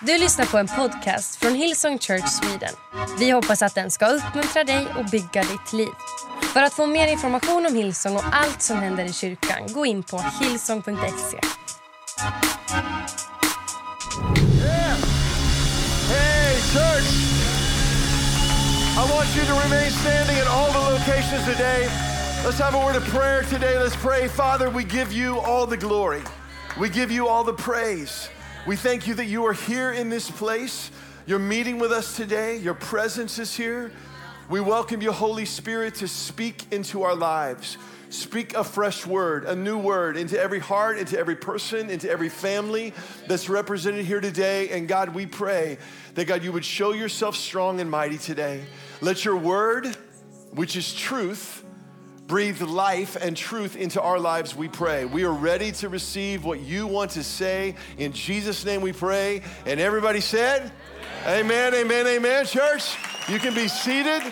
Du lyssnar på en podcast från Hillsong Church Sweden. Vi hoppas att den ska uppmuntra dig och bygga ditt liv. För att få mer information om Hillsong och allt som händer i kyrkan, gå in på hillsong.se. Hey, church! I want you to remain standing at all the locations today. Let's have a word of prayer today. Let's pray. Father, we give you all the glory, we give you all the praise. We thank you that you are here in this place. You're meeting with us today. Your presence is here. We welcome you, Holy Spirit, to speak into our lives. Speak a fresh word, a new word into every heart, into every person, into every family that's represented here today. And God, we pray that God, you would show yourself strong and mighty today. Let your word, which is truth, breathe life and truth into our lives, we pray. We are ready to receive what you want to say. In Jesus' name we pray. And everybody said, Amen, amen, amen. Church, you can be seated.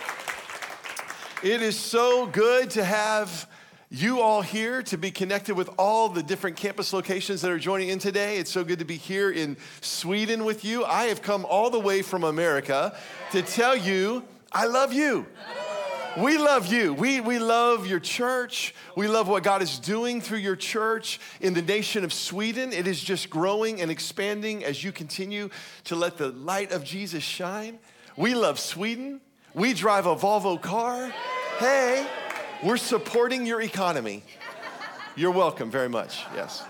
It is so good to have you all here to be connected with all the different campus locations that are joining in today. It's so good to be here in Sweden with you. I have come all the way from America to tell you I love you. We love you. We, we love your church. We love what God is doing through your church in the nation of Sweden. It is just growing and expanding as you continue to let the light of Jesus shine. We love Sweden. We drive a Volvo car. Hey, we're supporting your economy. You're welcome very much. Yes.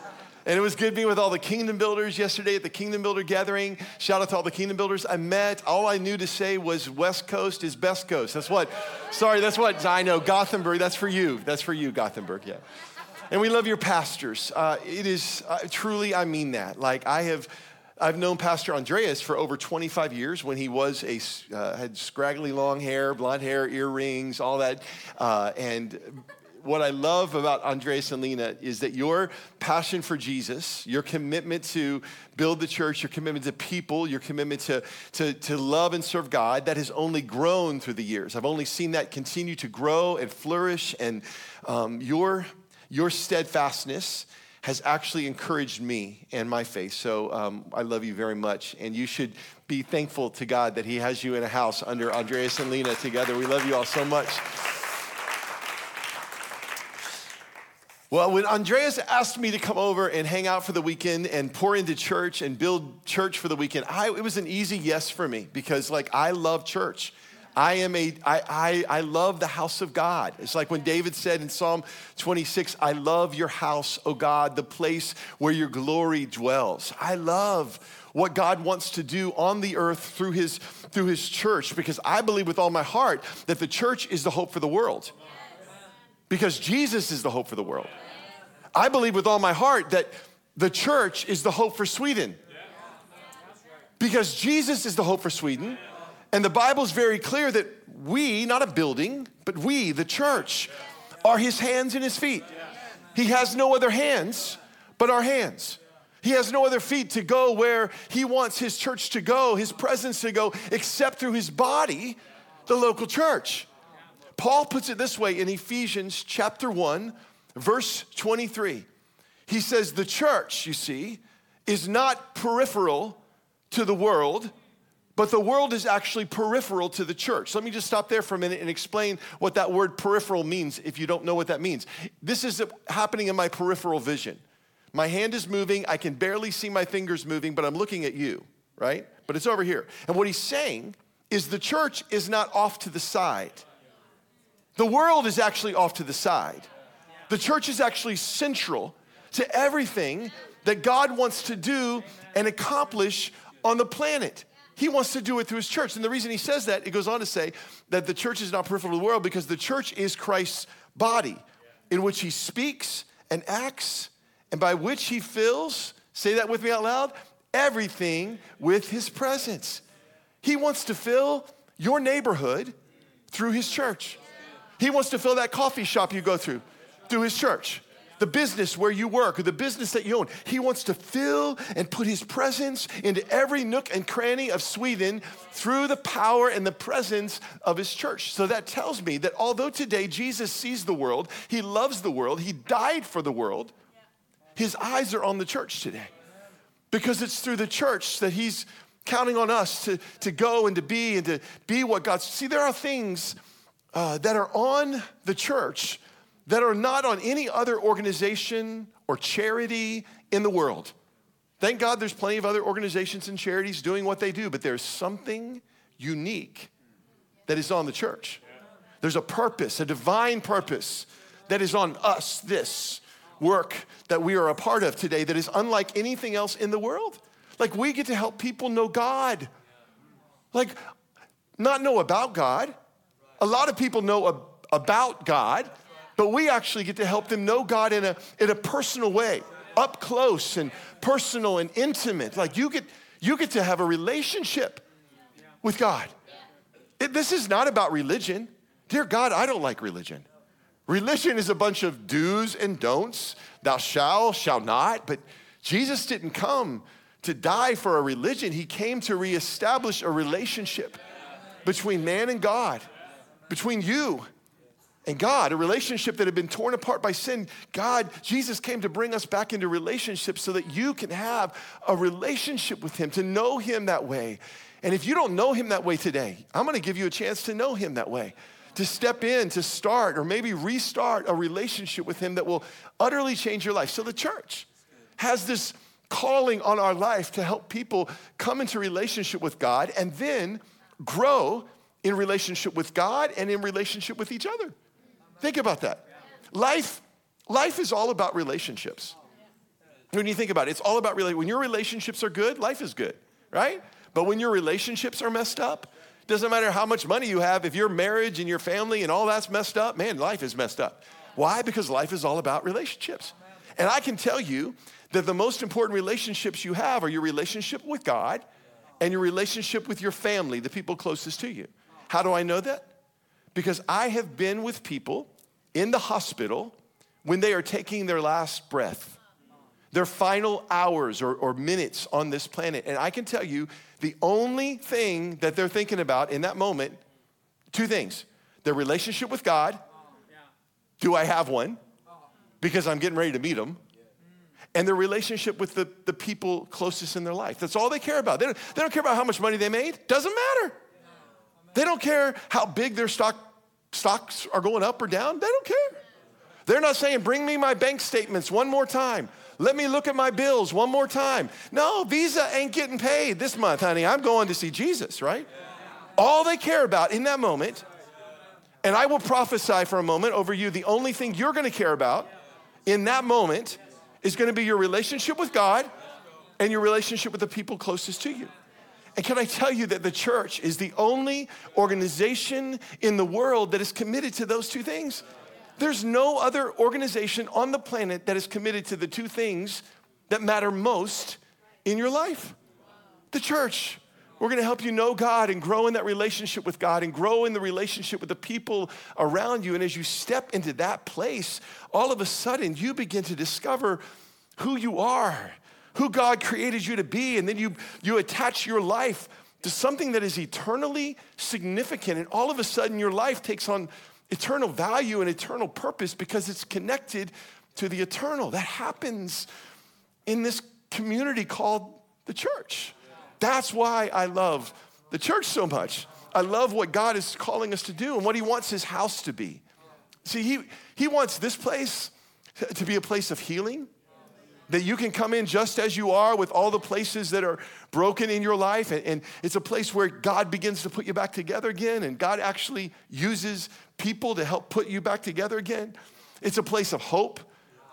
And it was good being with all the kingdom builders yesterday at the Kingdom Builder gathering. Shout out to all the kingdom builders I met. All I knew to say was West Coast is best coast. That's what, sorry, that's what I know. Gothenburg, that's for you. That's for you, Gothenburg, yeah. And we love your pastors. Uh, it is uh, truly, I mean that. Like I have, I've known Pastor Andreas for over 25 years when he was a, uh, had scraggly long hair, blonde hair, earrings, all that. Uh, and what I love about Andreas and Lena is that your passion for Jesus, your commitment to build the church, your commitment to people, your commitment to, to, to love and serve God, that has only grown through the years. I've only seen that continue to grow and flourish, and um, your, your steadfastness has actually encouraged me and my faith. So um, I love you very much, and you should be thankful to God that He has you in a house under Andreas and Lena together. We love you all so much. Well, when Andreas asked me to come over and hang out for the weekend and pour into church and build church for the weekend, I, it was an easy yes for me because, like, I love church. I am a, I, I, I love the house of God. It's like when David said in Psalm 26, I love your house, O God, the place where your glory dwells. I love what God wants to do on the earth through his, through his church because I believe with all my heart that the church is the hope for the world because Jesus is the hope for the world. I believe with all my heart that the church is the hope for Sweden because Jesus is the hope for Sweden. And the Bible's very clear that we, not a building, but we, the church, are his hands and his feet. He has no other hands but our hands. He has no other feet to go where he wants his church to go, his presence to go, except through his body, the local church. Paul puts it this way in Ephesians chapter 1, verse 23. He says, The church, you see, is not peripheral to the world, but the world is actually peripheral to the church. Let me just stop there for a minute and explain what that word peripheral means if you don't know what that means. This is happening in my peripheral vision. My hand is moving, I can barely see my fingers moving, but I'm looking at you, right? But it's over here. And what he's saying is the church is not off to the side. The world is actually off to the side. The church is actually central to everything that God wants to do and accomplish on the planet. He wants to do it through his church. And the reason he says that, it goes on to say that the church is not peripheral to the world because the church is Christ's body in which he speaks and acts and by which he fills, say that with me out loud, everything with his presence. He wants to fill your neighborhood through his church. He wants to fill that coffee shop you go through, through his church. The business where you work or the business that you own. He wants to fill and put his presence into every nook and cranny of Sweden through the power and the presence of his church. So that tells me that although today Jesus sees the world, he loves the world, he died for the world, his eyes are on the church today. Because it's through the church that he's counting on us to, to go and to be and to be what God. See, there are things uh, that are on the church that are not on any other organization or charity in the world. Thank God there's plenty of other organizations and charities doing what they do, but there's something unique that is on the church. There's a purpose, a divine purpose that is on us, this work that we are a part of today that is unlike anything else in the world. Like we get to help people know God. Like, not know about God. A lot of people know ab- about God, but we actually get to help them know God in a, in a personal way, up close and personal and intimate. Like you get, you get to have a relationship with God. It, this is not about religion. Dear God, I don't like religion. Religion is a bunch of do's and don'ts. Thou shall, shall not. But Jesus didn't come to die for a religion, He came to reestablish a relationship between man and God, between you and God, a relationship that had been torn apart by sin. God, Jesus came to bring us back into relationship so that you can have a relationship with Him, to know Him that way. And if you don't know Him that way today, I'm gonna give you a chance to know Him that way to step in, to start, or maybe restart a relationship with Him that will utterly change your life. So the church has this calling on our life to help people come into relationship with God and then grow in relationship with God and in relationship with each other. Think about that. Life, life is all about relationships. When you think about it, it's all about when your relationships are good, life is good, right? But when your relationships are messed up, doesn't matter how much money you have, if your marriage and your family and all that's messed up, man, life is messed up. Why? Because life is all about relationships. And I can tell you that the most important relationships you have are your relationship with God and your relationship with your family, the people closest to you. How do I know that? Because I have been with people in the hospital when they are taking their last breath, their final hours or, or minutes on this planet. And I can tell you the only thing that they're thinking about in that moment, two things their relationship with God. Do I have one? Because I'm getting ready to meet them. And their relationship with the, the people closest in their life. That's all they care about. They don't, they don't care about how much money they made. Doesn't matter. They don't care how big their stock, stocks are going up or down. They don't care. They're not saying, bring me my bank statements one more time. Let me look at my bills one more time. No, Visa ain't getting paid this month, honey. I'm going to see Jesus, right? All they care about in that moment, and I will prophesy for a moment over you, the only thing you're gonna care about in that moment is gonna be your relationship with God and your relationship with the people closest to you. And can I tell you that the church is the only organization in the world that is committed to those two things? There's no other organization on the planet that is committed to the two things that matter most in your life. The church. We're gonna help you know God and grow in that relationship with God and grow in the relationship with the people around you. And as you step into that place, all of a sudden you begin to discover who you are, who God created you to be, and then you, you attach your life to something that is eternally significant. And all of a sudden your life takes on eternal value and eternal purpose because it's connected to the eternal. That happens in this community called the church. That's why I love the church so much. I love what God is calling us to do and what He wants His house to be. See, He, he wants this place to be a place of healing, that you can come in just as you are with all the places that are broken in your life. And, and, it's a place where God begins to put you back together again, and God actually uses people to help put you back together again. It's a place of hope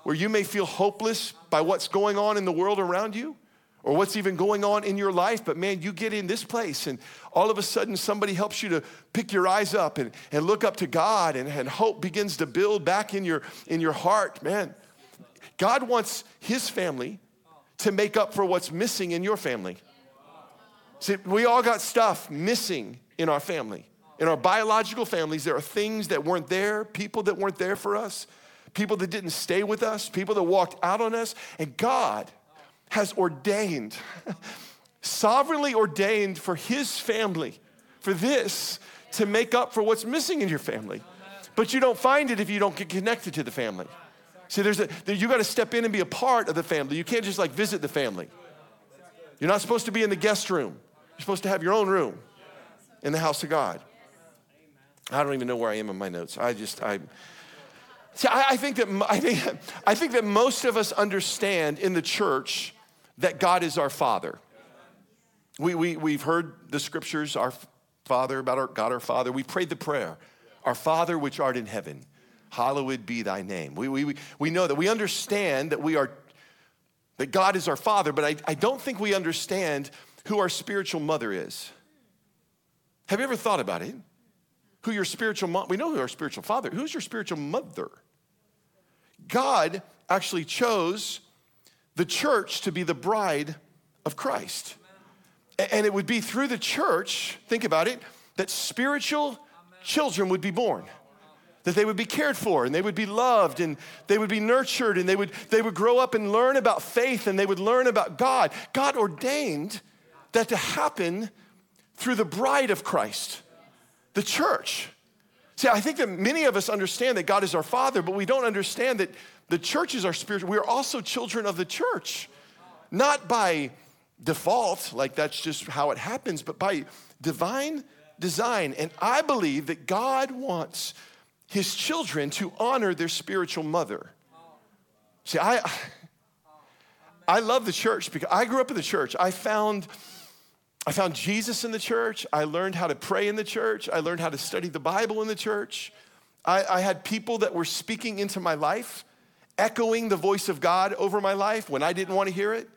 where you may feel hopeless by what's going on in the world around you or what's even going on in your life. But man, you get in this place and all of a sudden somebody helps you to pick your eyes up and, and look up to God and, and hope begins to build back in your, in your heart. Man, God wants his family to make up for what's missing in your family. See, we all got stuff missing in our family. In our biological families, there are things that weren't there, people that weren't there for us, people that didn't stay with us, people that walked out on us. And God has ordained, sovereignly ordained for His family, for this to make up for what's missing in your family. But you don't find it if you don't get connected to the family. See, there's a, you got to step in and be a part of the family. You can't just like visit the family. You're not supposed to be in the guest room. You're supposed to have your own room in the house of God. I don't even know where I am in my notes. I just, I, see, I, I think that, I think, I think that most of us understand in the church that God is our Father. We, we, we've heard the scriptures, our Father, about our God, our Father. We prayed the prayer, Our Father which art in heaven, hallowed be thy name. We, we, we know that. We understand that we are, that God is our Father, but I, I don't think we understand who our spiritual mother is. Have you ever thought about it? Who your spiritual mom, we know who our spiritual father, who's your spiritual mother? God actually chose the church to be the bride of Christ. And it would be through the church, think about it, that spiritual children would be born. That they would be cared for and they would be loved and they would be nurtured and they would, they would grow up and learn about faith and they would learn about God. God ordained that to happen through the bride of Christ, the church. See, I think that many of us understand that God is our Father, but we don't understand that the church is our spiritual. We are also children of the church, not by default, like that's just how it happens, but by divine design. And I believe that God wants his children to honor their spiritual mother. See, I I love the church because I grew up in the church. I found I found Jesus in the church. I learned how to pray in the church. I learned how to study the Bible in the church. I, I had people that were speaking into my life, echoing the voice of God over my life when I didn't want to hear it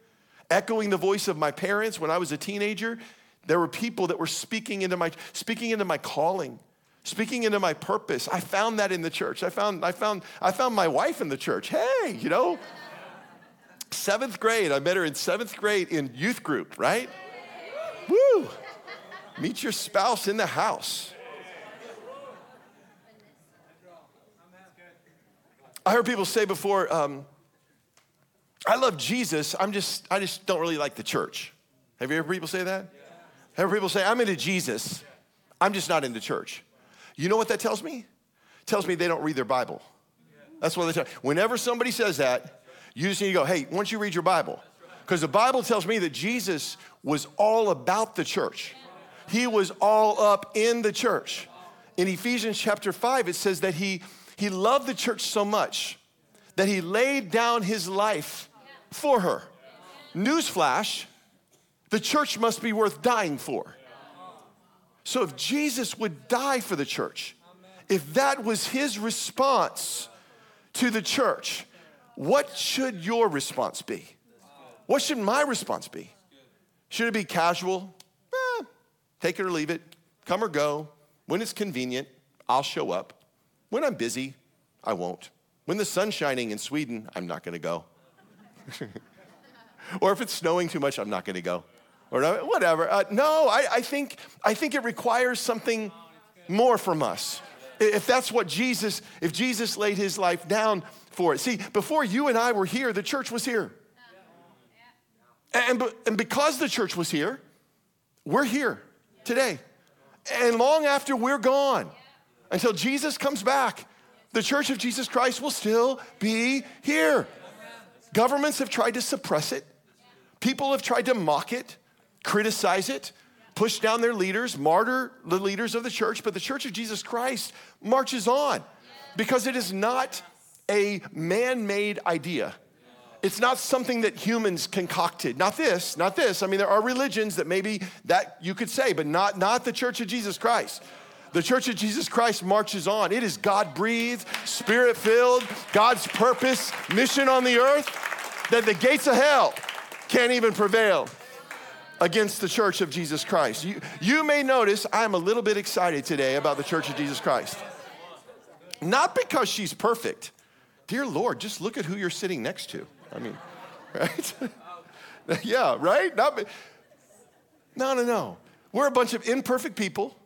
echoing the voice of my parents when I was a teenager. There were people that were speaking into my speaking into my calling, speaking into my purpose. I found that in the church. I found I found I found my wife in the church. Hey, you know, seventh grade. I met her in seventh grade in youth group. Right? Woo! Meet your spouse in the house. I heard people say before. Um, I love Jesus. I'm just, I just don't really like the church. Have you ever people say that? Have people say, I'm into Jesus. I'm just not into church. You know what that tells me? It tells me they don't read their Bible. That's what they tell. Whenever somebody says that, you just need to go, hey, once you read your Bible, because the Bible tells me that Jesus was all about the church. He was all up in the church. In Ephesians chapter 5, it says that he, he loved the church so much that he laid down his life for her. Newsflash the church must be worth dying for. So if Jesus would die for the church, if that was his response to the church, what should your response be? What should my response be? Should it be casual? Eh, take it or leave it, come or go. When it's convenient, I'll show up. When I'm busy, I won't. When the sun's shining in Sweden, I'm not gonna go. or if it's snowing too much, I'm not going to go. Or whatever. Uh, no, I, I, think, I think it requires something more from us. If that's what Jesus, if Jesus laid his life down for it. See, before you and I were here, the church was here. And, and because the church was here, we're here today. And long after we're gone, until Jesus comes back, the church of Jesus Christ will still be here. Governments have tried to suppress it, people have tried to mock it, criticize it, push down their leaders, martyr the leaders of the church, but the church of Jesus Christ marches on because it is not a man made idea. It's not something that humans concocted. Not this, not this. I mean, there are religions that maybe that you could say, but not, not the church of Jesus Christ. The Church of Jesus Christ marches on. It is God breathed, spirit filled, God's purpose, mission on the earth that the gates of hell can't even prevail against the Church of Jesus Christ. You, you may notice I'm a little bit excited today about the Church of Jesus Christ. Not because she's perfect. Dear Lord, just look at who you're sitting next to. I mean, right? yeah, right? Not, no, no, no. We're a bunch of imperfect people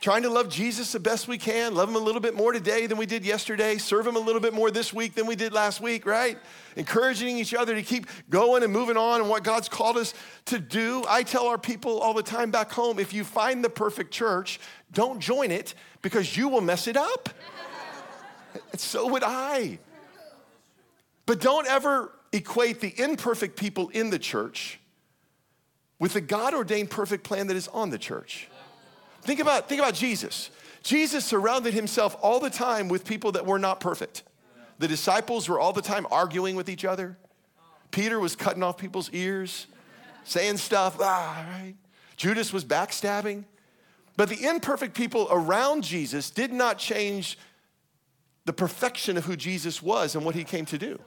trying to love Jesus the best we can, love him a little bit more today than we did yesterday, serve him a little bit more this week than we did last week, right? Encouraging each other to keep going and moving on and what God's called us to do. I tell our people all the time back home if you find the perfect church, don't join it because you will mess it up. and so would I. But don't ever equate the imperfect people in the church with the God ordained perfect plan that is on the church. Think about, think about Jesus. Jesus surrounded himself all the time with people that were not perfect. The disciples were all the time arguing with each other. Peter was cutting off people's ears, saying stuff, ah, right? Judas was backstabbing. But the imperfect people around Jesus did not change the perfection of who Jesus was and what he came to do.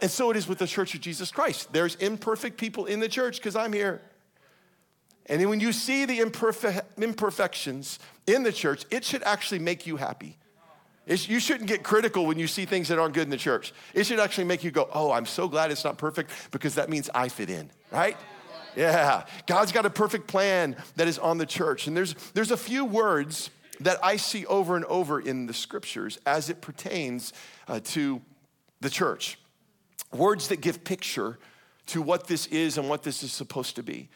And so it is with the church of Jesus Christ. There's imperfect people in the church because I'm here. And then when you see the imperfections in the church, it should actually make you happy. It's, you shouldn't get critical when you see things that aren't good in the church. It should actually make you go, oh, I'm so glad it's not perfect because that means I fit in, right? Yeah. God's got a perfect plan that is on the church. And there's, there's a few words that I see over and over in the scriptures as it pertains uh, to the church. Words that give picture to what this is and what this is supposed to be.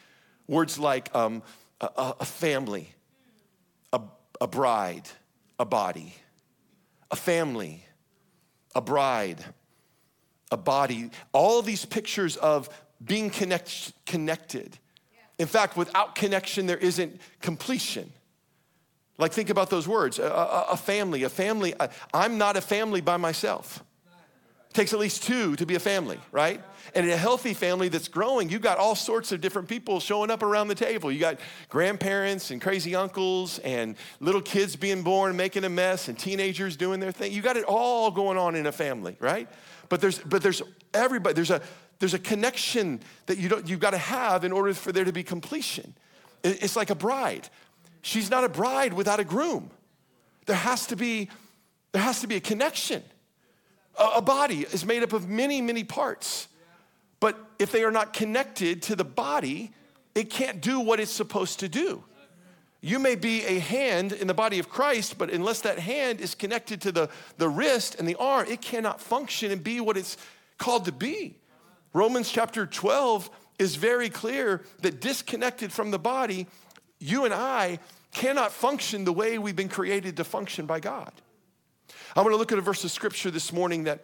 Words like um, a, a, family, a, a bride, a body, a family, a bride, a body. All these pictures of being connect, connected. In fact, without connection, there isn't completion. Like, think about those words a, a, a family, a family. I, I'm not a family by myself. It takes at least two to be a family, right? And in a healthy family that's growing, you've got all sorts of different people showing up around the table. You got grandparents and crazy uncles and little kids being born, making a mess, and teenagers doing their thing. You got it all going on in a family, right? But there's but there's everybody, there's a there's a connection that you don't, you've got to have in order for there to be completion. It's like a bride. She's not a bride without a groom. There has to be, there has to be a connection. A, body is made up of many, many parts. But if they are not connected to the body, it can't do what it's supposed to do. You may be a hand in the body of Christ, but unless that hand is connected to the, the wrist and the arm, it cannot function and be what it's called to be. Romans chapter 12 is very clear that disconnected from the body, you and I cannot function the way we've been created to function by God. I want to look at a verse of scripture this morning that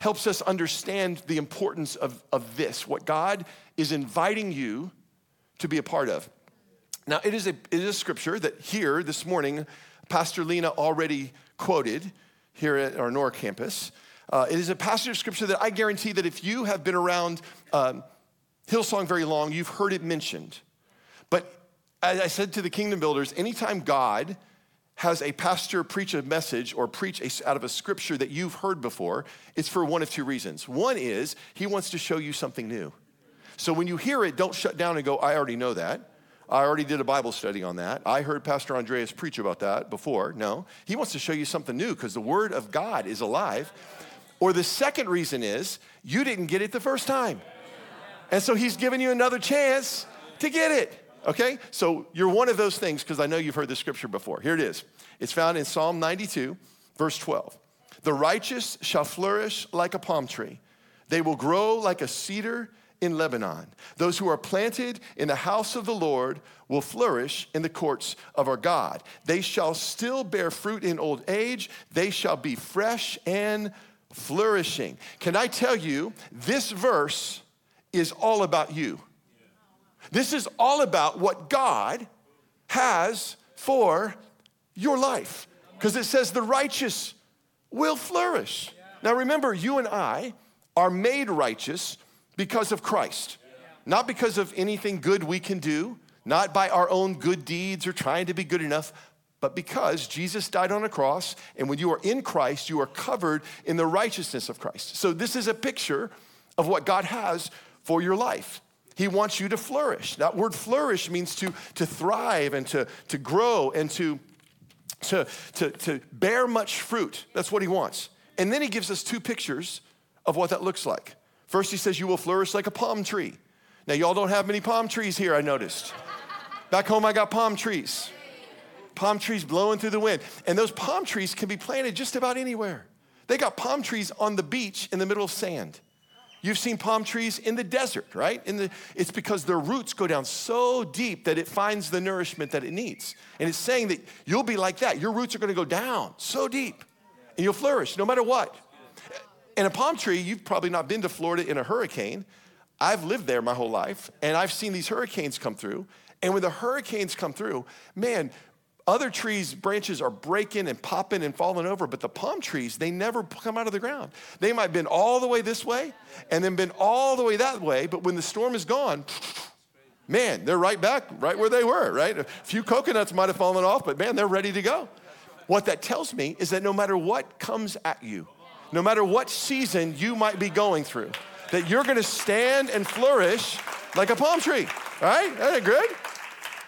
helps us understand the importance of, of this, what God is inviting you to be a part of. Now, it is a, it is a scripture that here this morning, Pastor Lena already quoted here at our Nora campus. Uh, it is a passage of scripture that I guarantee that if you have been around um, Hillsong very long, you've heard it mentioned. But as I said to the kingdom builders, anytime God has a pastor preach a message or preach a, out of a scripture that you've heard before, it's for one of two reasons. One is he wants to show you something new. So when you hear it, don't shut down and go, I already know that. I already did a Bible study on that. I heard Pastor Andreas preach about that before. No, he wants to show you something new because the Word of God is alive or the second reason is you didn't get it the first time. And so he's giving you another chance to get it. Okay? So you're one of those things because I know you've heard the scripture before. Here it is. It's found in Psalm 92, verse 12. The righteous shall flourish like a palm tree, they will grow like a cedar in Lebanon. Those who are planted in the house of the Lord will flourish in the courts of our God. They shall still bear fruit in old age, they shall be fresh and flourishing. Can I tell you, this verse is all about you. This is all about what God has for your life. Because it says the righteous will flourish. Now remember, you and I are made righteous because of Christ, not because of anything good we can do, not by our own good deeds or trying to be good enough, but because Jesus died on a cross, and when you are in Christ, you are covered in the righteousness of Christ. So, this is a picture of what God has for your life. He wants you to flourish. That word flourish means to, to thrive and to, to grow and to, to, to, to bear much fruit. That's what he wants. And then he gives us two pictures of what that looks like. First, he says, You will flourish like a palm tree. Now, y'all don't have many palm trees here, I noticed. Back home, I got palm trees palm trees blowing through the wind. And those palm trees can be planted just about anywhere. They got palm trees on the beach in the middle of sand. You've seen palm trees in the desert, right? The, it's because their roots go down so deep that it finds the nourishment that it needs. And it's saying that you'll be like that. Your roots are going to go down so deep and you'll flourish no matter what. And a palm tree, you've probably not been to Florida in a hurricane. I've lived there my whole life, and I've seen these hurricanes come through. And when the hurricanes come through, man, other trees' branches are breaking and popping and falling over, but the palm trees, they never come out of the ground. They might have been all the way this way and then been all the way that way, but when the storm is gone, man, they're right back, right where they were, right? A few coconuts might have fallen off, but man, they're ready to go. What that tells me is that no matter what comes at you, no matter what season you might be going through, that you're gonna stand and flourish like a palm tree, right? Isn't that good?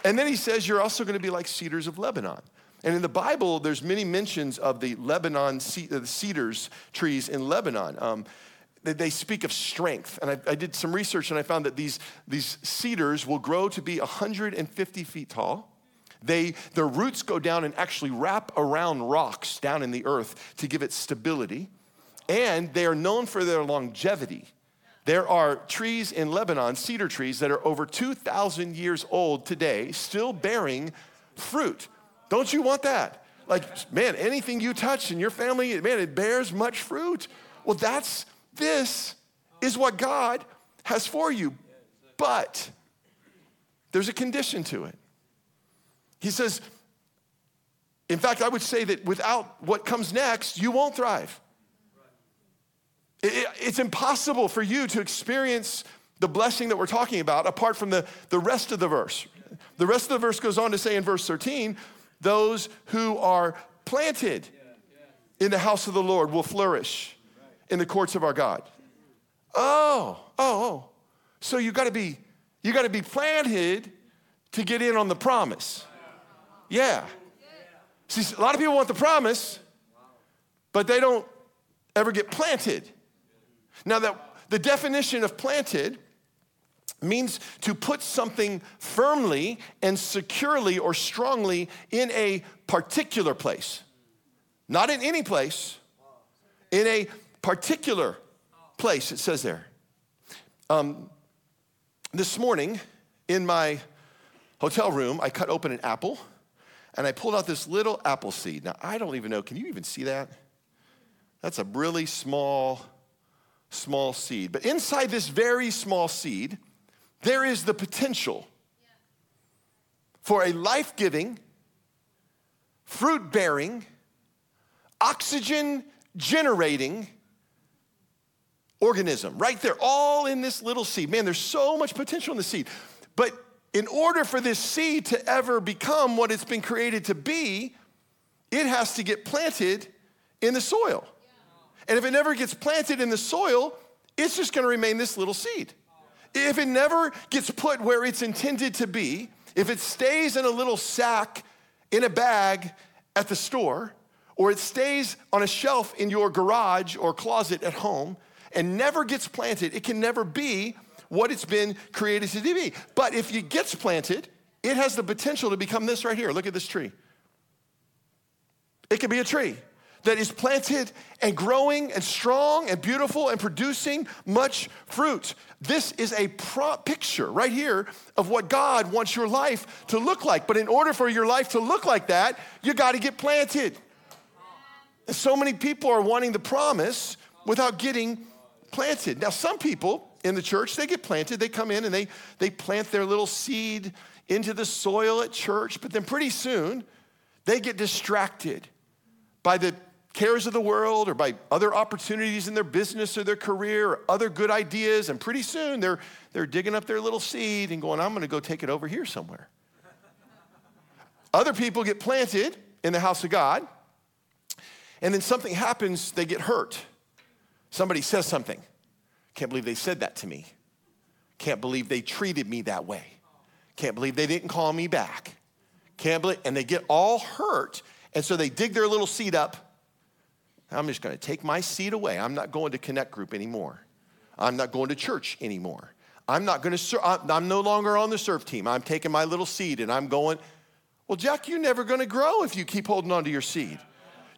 And then he says, You're also going to be like cedars of Lebanon. And in the Bible, there's many mentions of the Lebanon, the cedars trees in Lebanon. Um, they speak of strength. And I, I, did some research and I found that these, these cedars will grow to be 150 feet tall. They, their roots go down and actually wrap around rocks down in the earth to give it stability. And they are known for their longevity. There are trees in Lebanon, cedar trees, that are over 2,000 years old today, still bearing fruit. Don't you want that? Like, man, anything you touch in your family, man, it bears much fruit. Well, that's this is what God has for you. But there's a condition to it. He says, in fact, I would say that without what comes next, you won't thrive. It, it's impossible for you to experience the blessing that we're talking about apart from the, the rest of the verse. The rest of the verse goes on to say in verse 13, those who are planted in the house of the Lord will flourish in the courts of our God. Oh, oh, oh. So you gotta be, you gotta be planted to get in on the promise. Yeah. See, a lot of people want the promise, but they don't ever get planted. Now, that the definition of planted means to put something firmly and securely or strongly in a particular place. Not in any place, in a particular place, it says there. Um, this morning, in my hotel room, I cut open an apple and I pulled out this little apple seed. Now, I don't even know, can you even see that? That's a really small small seed. But inside this very small seed, there is the potential for a life giving, fruit bearing, oxygen generating organism right there, all in this little seed. Man, there's so much potential in the seed. But in order for this seed to ever become what it's been created to be, it has to get planted in the soil. And if it never gets planted in the soil, it's just gonna remain this little seed. If it never gets put where it's intended to be, if it stays in a little sack in a bag at the store, or it stays on a shelf in your garage or closet at home and never gets planted, it can never be what it's been created to be. But if it gets planted, it has the potential to become this right here. Look at this tree. It can be a tree that is planted and growing and strong and beautiful and producing much fruit. This is a pro- picture right here of what God wants your life to look like. But in order for your life to look like that, you got to get planted. And so many people are wanting the promise without getting planted. Now, some people in the church, they get planted. They come in and they, they plant their little seed into the soil at church, but then pretty soon they get distracted by the cares of the world or by other opportunities in their business or their career or other good ideas. And pretty soon they're, they're digging up their little seed and going, I'm going to go take it over here somewhere. other people get planted in the house of God, and then something happens, they get hurt. Somebody says something. Can't believe they said that to me. Can't believe they treated me that way. Can't believe they didn't call me back. Can't believe, and they get all hurt. And so they dig their little seed up I'm just going to take my seat away. I'm not going to Connect Group anymore. I'm not going to church anymore. I'm not going to. I'm no longer on the serve team. I'm taking my little seed and I'm going. Well, Jack, you're never going to grow if you keep holding on to your seed.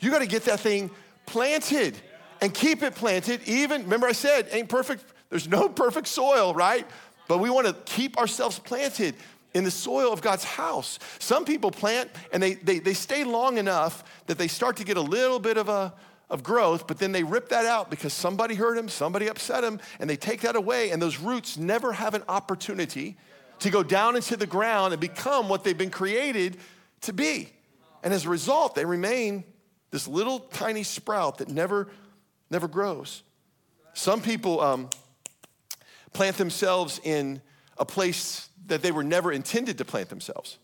You got to get that thing planted and keep it planted. Even, remember I said, ain't perfect, there's no perfect soil, right? But we want to keep ourselves planted in the soil of God's house. Some people plant and they, they, they stay long enough that they start to get a little bit of a, of growth, but then they rip that out because somebody hurt him, somebody upset him, and they take that away, and those roots never have an opportunity to go down into the ground and become what they've been created to be. And as a result, they remain this little tiny sprout that never, never grows. Some people um, plant themselves in a place that they were never intended to plant themselves.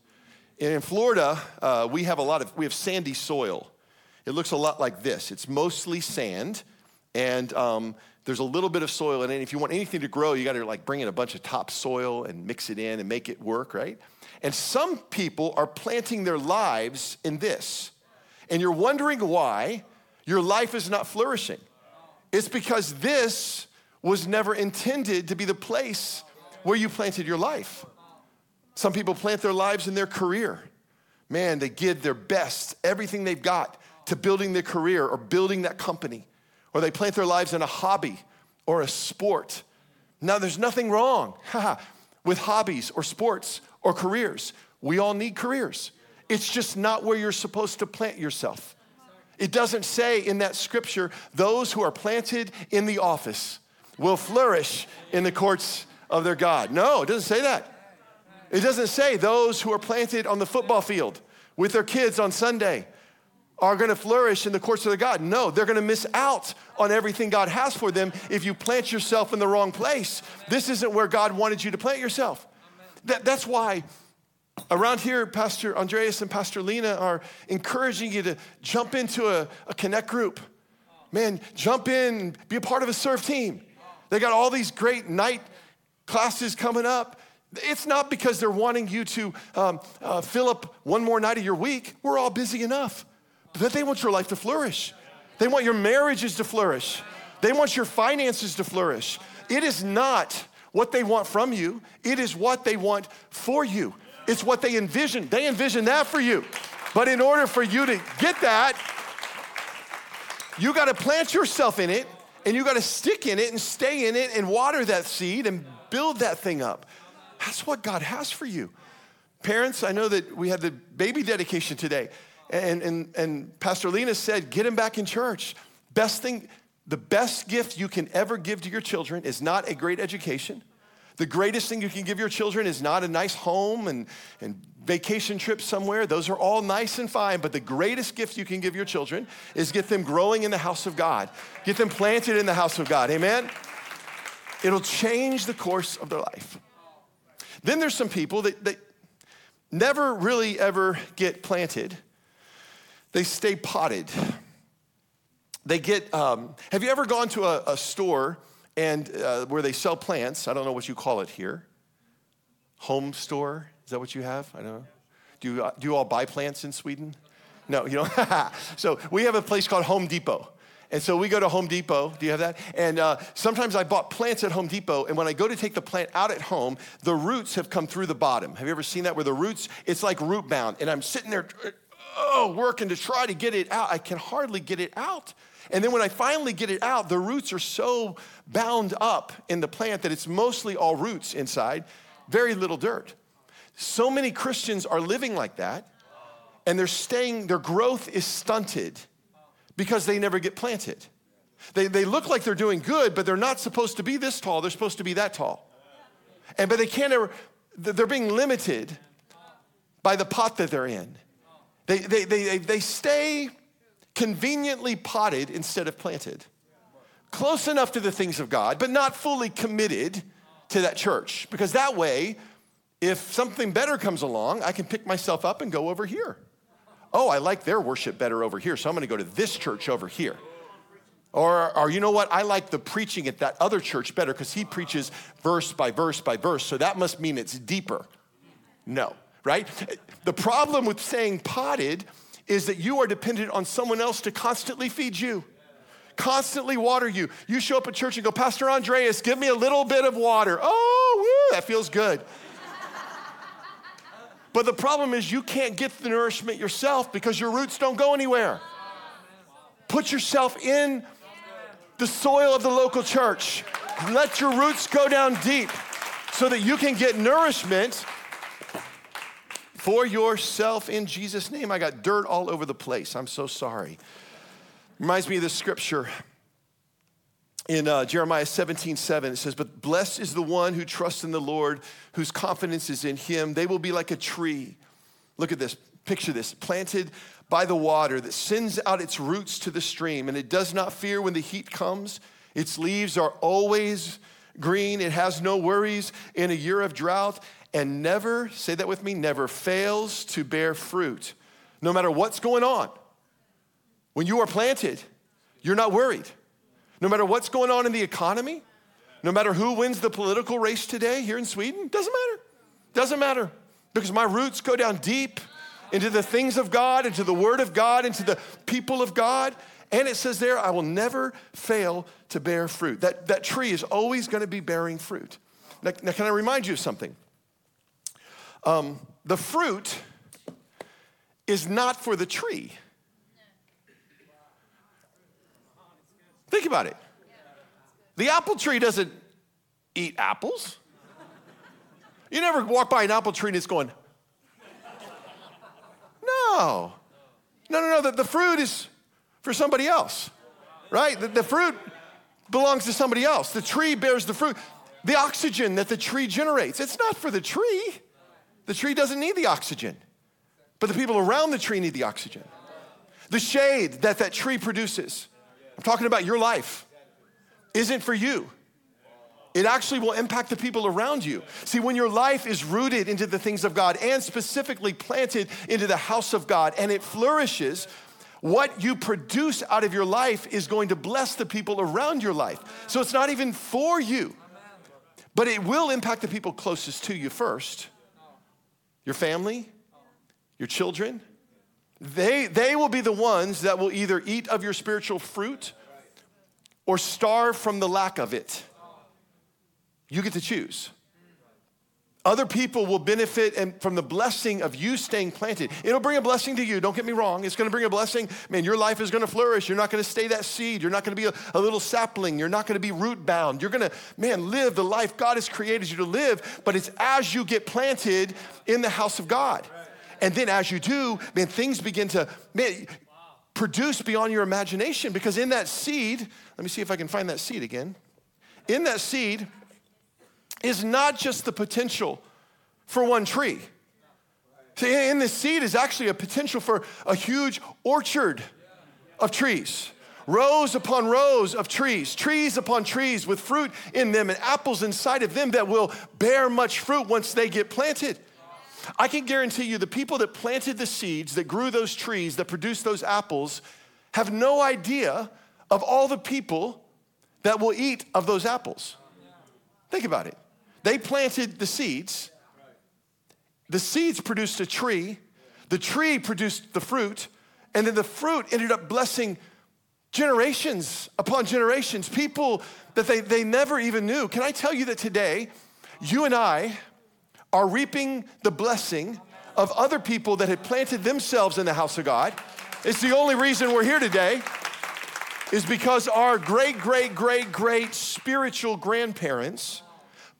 In Florida, uh, we have a lot of, we have sandy soil. It looks a lot like this. It's mostly sand, and um, there's a little bit of soil in it. If you want anything to grow, you got to like bring in a bunch of topsoil and mix it in and make it work, right? And some people are planting their lives in this. And you're wondering why your life is not flourishing. It's because this was never intended to be the place where you planted your life. Some people plant their lives in their career. Man, they give their best, everything they've got to building their career or building that company. Or they plant their lives in a hobby or a sport. Now, there's nothing wrong with hobbies or sports or careers. We all need careers. It's just not where you're supposed to plant yourself. It doesn't say in that scripture, those who are planted in the office will flourish in the courts of their God. No, it doesn't say that. It doesn't say those who are planted on the football field with their kids on Sunday are going to flourish in the courts of God. No, they're going to miss out on everything God has for them if you plant yourself in the wrong place. This isn't where God wanted you to plant yourself. That, that's why around here, Pastor Andreas and Pastor Lena are encouraging you to jump into a, a connect group. Man, jump in, be a part of a serve team. They got all these great night classes coming up. It's not because they're wanting you to um, uh, fill up one more night of your week. We're all busy enough. But they want your life to flourish. They want your marriages to flourish. They want your finances to flourish. It is not what they want from you, it is what they want for you. It's what they envision. They envision that for you. But in order for you to get that, you got to plant yourself in it and you got to stick in it and stay in it and water that seed and build that thing up. That's what God has for you. Parents, I know that we had the baby dedication today, and, and, and Pastor Lena said, get him back in church. Best thing, the best gift you can ever give to your children is not a great education. The greatest thing you can give your children is not a nice home and, and vacation trip somewhere. Those are all nice and fine, but the greatest gift you can give your children is get them growing in the house of God, get them planted in the house of God. Amen? It'll change the course of their life. Then there's some people that, that never really ever get planted, they stay potted. They get, um, have you ever gone to a, a store and uh, where they sell plants? I don't know what you call it here. Home store? Is that what you have? I don't know. Do you, do you all buy plants in Sweden? No, you don't. so we have a place called Home Depot. And so we go to Home Depot. Do you have that? And uh, sometimes I bought plants at Home Depot, and when I go to take the plant out at home, the roots have come through the bottom. Have you ever seen that? Where the roots, it's like root bound, and I'm sitting there, oh, working to try to get it out. I can hardly get it out. And then when I finally get it out, the roots are so bound up in the plant that it's mostly all roots inside, very little dirt. So many Christians are living like that, and they're staying, their growth is stunted because they never get planted. They, they look like they're doing good, but they're not supposed to be this tall. They're supposed to be that tall. And but they can't ever, they're being limited by the pot that they're in. They, they, they, they stay conveniently potted instead of planted. Close enough to the things of God, but not fully committed to that church. Because that way, if something better comes along, I can pick myself up and go over here oh, I like their worship better over here, so I'm gonna go to this church over here. Or, or you know what? I like the preaching at that other church better because he preaches verse by verse by verse, so that must mean it's deeper. No, right? The problem with saying potted is that you are dependent on someone else to constantly feed you, constantly water you. You show up at church and go, Pastor Andreas, give me a little bit of water. Oh, woo, that feels good. But the problem is you can't get the nourishment yourself because your roots don't go anywhere. Put yourself in the soil of the local church. Let your roots go down deep so that you can get nourishment for yourself in Jesus' name. I got dirt all over the place. I'm so sorry. Reminds me of this scripture in uh, Jeremiah 17, 7. It says, But blessed is the one who trusts in the Lord, whose confidence is in him. They will be like a tree. Look at this, picture this, planted by the water that sends out its roots to the stream, and it does not fear when the heat comes. Its leaves are always green. It has no worries in a year of drought, and never, say that with me, never fails to bear fruit. No matter what's going on, when you are planted, you're not worried. No matter what's going on in the economy, no matter who wins the political race today here in Sweden, doesn't matter. Doesn't matter because my roots go down deep into the things of God, into the Word of God, into the people of God. And it says there, I will never fail to bear fruit. That, that tree is always going to be bearing fruit. Now, now, can I remind you of something? Um, the fruit is not for the tree. Think about it. The apple tree doesn't eat apples. You never walk by an apple tree and it's going, no. No, no, no. The, the fruit is for somebody else, right? The, the fruit belongs to somebody else. The tree bears the fruit. The oxygen that the tree generates, it's not for the tree. The tree doesn't need the oxygen, but the people around the tree need the oxygen. The shade that that tree produces, I'm talking about your life, isn't for you. It actually will impact the people around you. See, when your life is rooted into the things of God and specifically planted into the house of God and it flourishes, what you produce out of your life is going to bless the people around your life. So it's not even for you, but it will impact the people closest to you first your family, your children. They, they will be the ones that will either eat of your spiritual fruit or starve from the lack of it. You get to choose. Other people will benefit from the blessing of you staying planted. It'll bring a blessing to you. Don't get me wrong. It's going to bring a blessing. Man, your life is going to flourish. You're not going to stay that seed. You're not going to be a, a little sapling. You're not going to be root bound. You're going to, man, live the life God has created you to live. But it's as you get planted in the house of God. And then as you do, man, things begin to man, produce beyond your imagination because in that seed, let me see if I can find that seed again. In that seed, is not just the potential for one tree. See, in this seed is actually a potential for a huge orchard of trees. Rows upon rows of trees, trees upon trees with fruit in them and apples inside of them that will bear much fruit once they get planted. I can guarantee you the people that planted the seeds, that grew those trees, that produced those apples, have no idea of all the people that will eat of those apples. Think about it. They planted the seeds. The seeds produced a tree. The tree produced the fruit. And then the fruit ended up blessing generations upon generations, people that they, they never even knew. Can I tell you that today, you and I are reaping the blessing of other people that had planted themselves in the house of God? It's the only reason we're here today, is because our great, great, great, great spiritual grandparents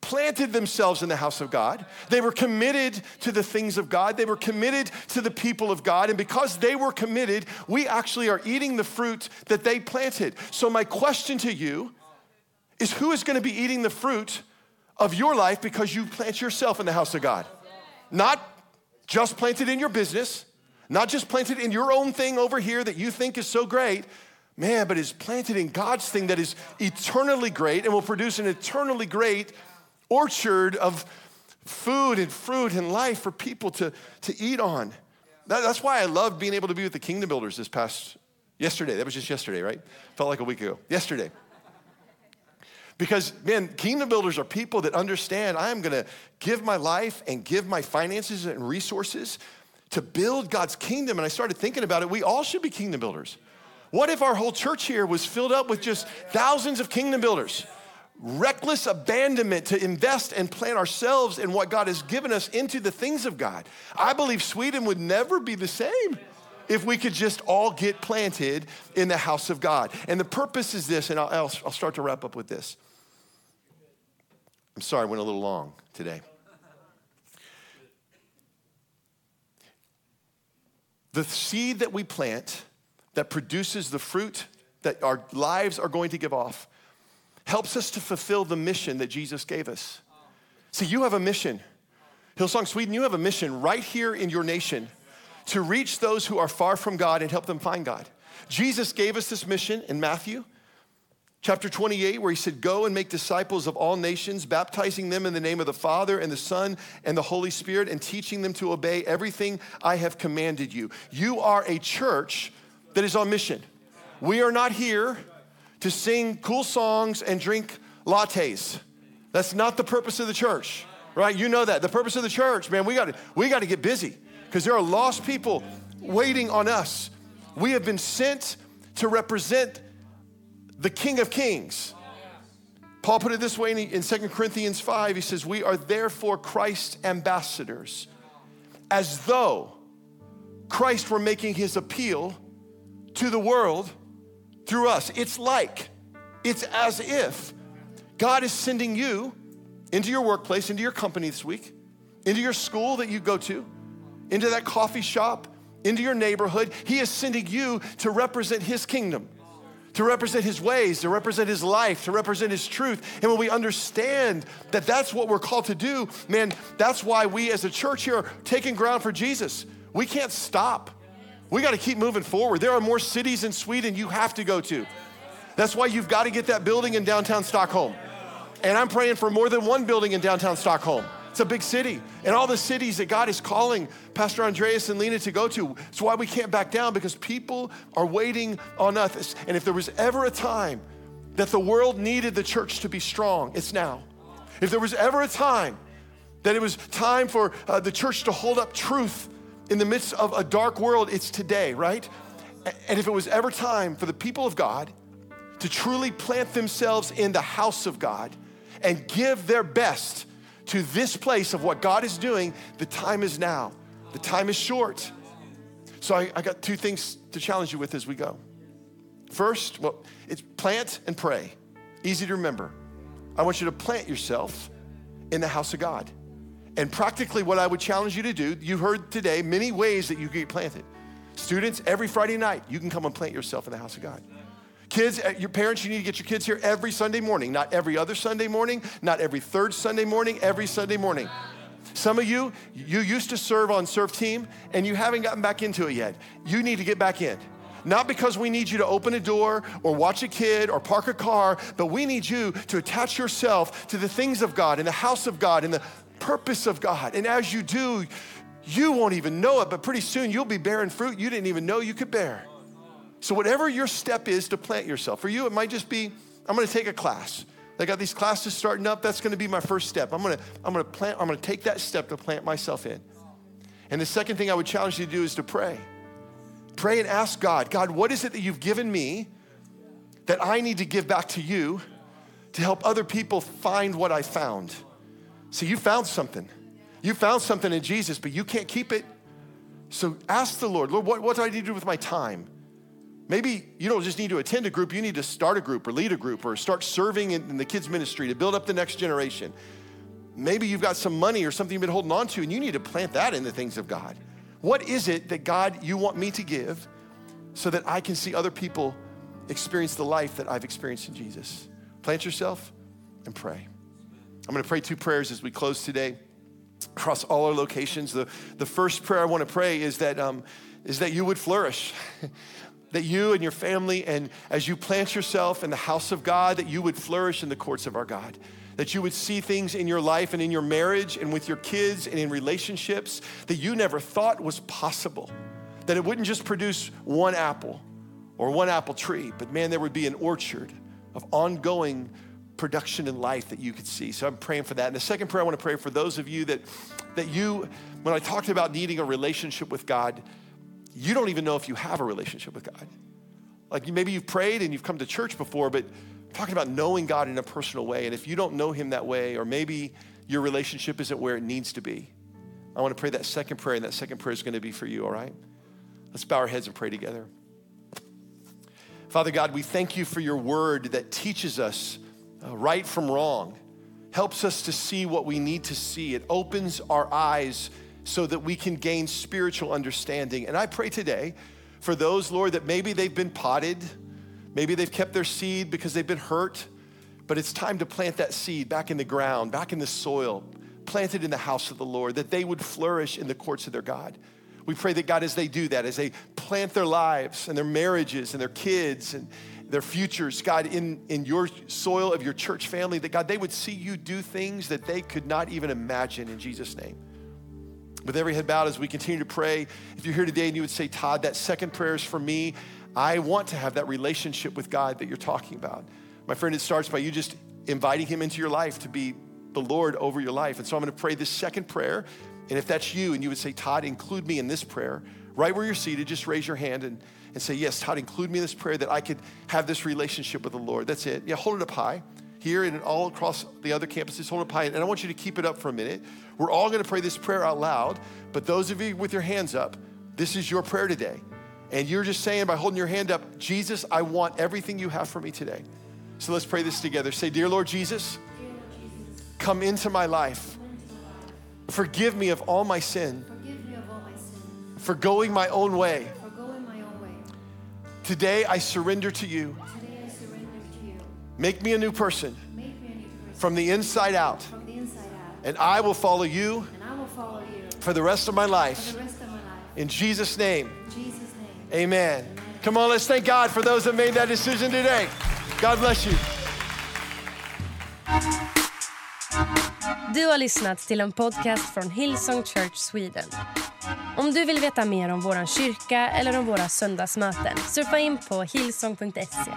planted themselves in the house of God. They were committed to the things of God. They were committed to the people of God. And because they were committed, we actually are eating the fruit that they planted. So, my question to you is who is going to be eating the fruit of your life because you plant yourself in the house of God? Not just planted in your business, not just planted in your own thing over here that you think is so great. Man, but is planted in God's thing that is eternally great and will produce an eternally great orchard of food and fruit and life for people to, to eat on. That, that's why I love being able to be with the Kingdom Builders this past yesterday. That was just yesterday, right? Felt like a week ago. Yesterday. Because, man, kingdom builders are people that understand I'm gonna give my life and give my finances and resources to build God's kingdom. And I started thinking about it. We all should be kingdom builders. What if our whole church here was filled up with just thousands of kingdom builders? Reckless abandonment to invest and plant ourselves in what God has given us into the things of God. I believe Sweden would never be the same if we could just all get planted in the house of God. And the purpose is this, and I'll, I'll start to wrap up with this. I'm sorry, I went a little long today. The seed that we plant that produces the fruit that our lives are going to give off helps us to fulfill the mission that Jesus gave us. See, you have a mission. Hillsong Sweden, you have a mission right here in your nation to reach those who are far from God and help them find God. Jesus gave us this mission in Matthew chapter 28, where he said, Go and make disciples of all nations, baptizing them in the name of the Father and the Son and the Holy Spirit, and teaching them to obey everything I have commanded you. You are a church that is on mission. We are not here to sing cool songs and drink lattes. That's not the purpose of the church, right? You know that. The purpose of the church, man, we got to we got to get busy because there are lost people waiting on us. We have been sent to represent the King of Kings. Paul put it this way in 2 Corinthians 5. He says, We are therefore Christ's ambassadors, as though Christ were making his appeal to the world through us. It's like, it's as if God is sending you into your workplace, into your company this week, into your school that you go to, into that coffee shop, into your neighborhood. He is sending you to represent his kingdom to represent his ways, to represent his life, to represent his truth. And when we understand that that's what we're called to do, man, that's why we as a church here are taking ground for Jesus. We can't stop. We got to keep moving forward. There are more cities in Sweden you have to go to. That's why you've got to get that building in downtown Stockholm. And I'm praying for more than one building in downtown Stockholm. It's a big city. And all the cities that God is calling Pastor Andreas and Lena to go to. It's why we can't back down because people are waiting on us. And if there was ever a time that the world needed the church to be strong, it's now. If there was ever a time that it was time for uh, the church to hold up truth in the midst of a dark world, it's today, right? And if it was ever time for the people of God to truly plant themselves in the house of God and give their best to this place of what God is doing, the time is now. The time is short. So I, I got two things to challenge you with as we go. First, well, it's plant and pray. Easy to remember. I want you to plant yourself in the house of God. And practically, what I would challenge you to do, you heard today many ways that you get planted. Students, every Friday night, you can come and plant yourself in the house of God. Kids, uh, your parents, you need to get your kids here every Sunday morning, not every other Sunday morning, not every third Sunday morning, every Sunday morning. Some of you, you used to serve on serve team and you haven't gotten back into it yet. You need to get back in. Not because we need you to open a door or watch a kid or park a car, but we need you to attach yourself to the things of God and the house of God and the purpose of God. And as you do, you won't even know it, but pretty soon you'll be bearing fruit you didn't even know you could bear. So, whatever your step is to plant yourself, for you, it might just be I'm gonna take a class. They got these classes starting up. That's gonna be my first step. I'm gonna, I'm gonna plant, I'm gonna take that step to plant myself in. And the second thing I would challenge you to do is to pray. Pray and ask God, God, what is it that you've given me that I need to give back to you to help other people find what I found? See, you found something. You found something in Jesus, but you can't keep it. So ask the Lord, Lord, what, what do I need to do with my time? Maybe you don't just need to attend a group, you need to start a group or lead a group or start serving in, in the kids' ministry to build up the next generation. Maybe you've got some money or something you've been holding on to and you need to plant that in the things of God. What is it that God you want me to give so that I can see other people experience the life that I've experienced in Jesus? Plant yourself and pray. I'm gonna pray two prayers as we close today across all our locations. The, the first prayer I wanna pray is that, um, is that you would flourish. that you and your family, and as you plant yourself in the house of God, that you would flourish in the courts of our God. That you would see things in your life and in your marriage and with your kids and in relationships that you never thought was possible. That it wouldn't just produce one apple or one apple tree, but man, there would be an orchard of ongoing production in life that you could see. So I'm praying for that. And the second prayer I want to pray for those of you that that you, when I talked about needing a relationship with God, you don't even know if you have a relationship with God. Like maybe you've prayed and you've come to church before, but I'm talking about knowing God in a personal way. And if you don't know Him that way, or maybe your relationship isn't where it needs to be, I want to pray that second prayer, and that second prayer is going to be for you, all right? Let's bow our heads and pray together. Father God, we thank you for your word that teaches us uh, right from wrong, helps us to see what we need to see. It opens our eyes so that we can gain spiritual understanding. And I pray today for those, Lord, that maybe they've been potted, Maybe they've kept their seed because they've been hurt, but it's time to plant that seed back in the ground, back in the soil, planted in the house of the Lord, that they would flourish in the courts of their God. We pray that God, as they do that, as they plant their lives and their marriages and their kids and their futures, God, in, in your soil of your church family, that God, they would see you do things that they could not even imagine in Jesus' name. With every head bowed as we continue to pray, if you're here today and you would say, Todd, that second prayer is for me, I want to have that relationship with God that you're talking about. My friend, it starts by you just inviting Him into your life to be the Lord over your life. And so I'm going to pray this second prayer. And if that's you and you would say, Todd, include me in this prayer, right where you're seated, just raise your hand and, and say, Yes, Todd, include me in this prayer that I could have this relationship with the Lord. That's it. Yeah, hold it up high. Here and all across the other campuses, hold it up high. And I want you to keep it up for a minute. We're all going to pray this prayer out loud, but those of you with your hands up, this is your prayer today. And you're just saying by holding your hand up, Jesus, I want everything you have for me today. So let's pray this together. Say, Dear Lord Jesus, come into my life. Forgive me of all my sin. For going my own way. Today I surrender to you. Make me a new person. From the inside out. And I will follow you. For the rest of my life. In Jesus' name. Amen. Come on, let's thank God for those that made that decision today. God bless you. Du har lyssnat till en podcast från Hillsong Church Sweden. Om du vill veta mer om vår kyrka eller om våra söndagsmöten surfa in på hillsong.se.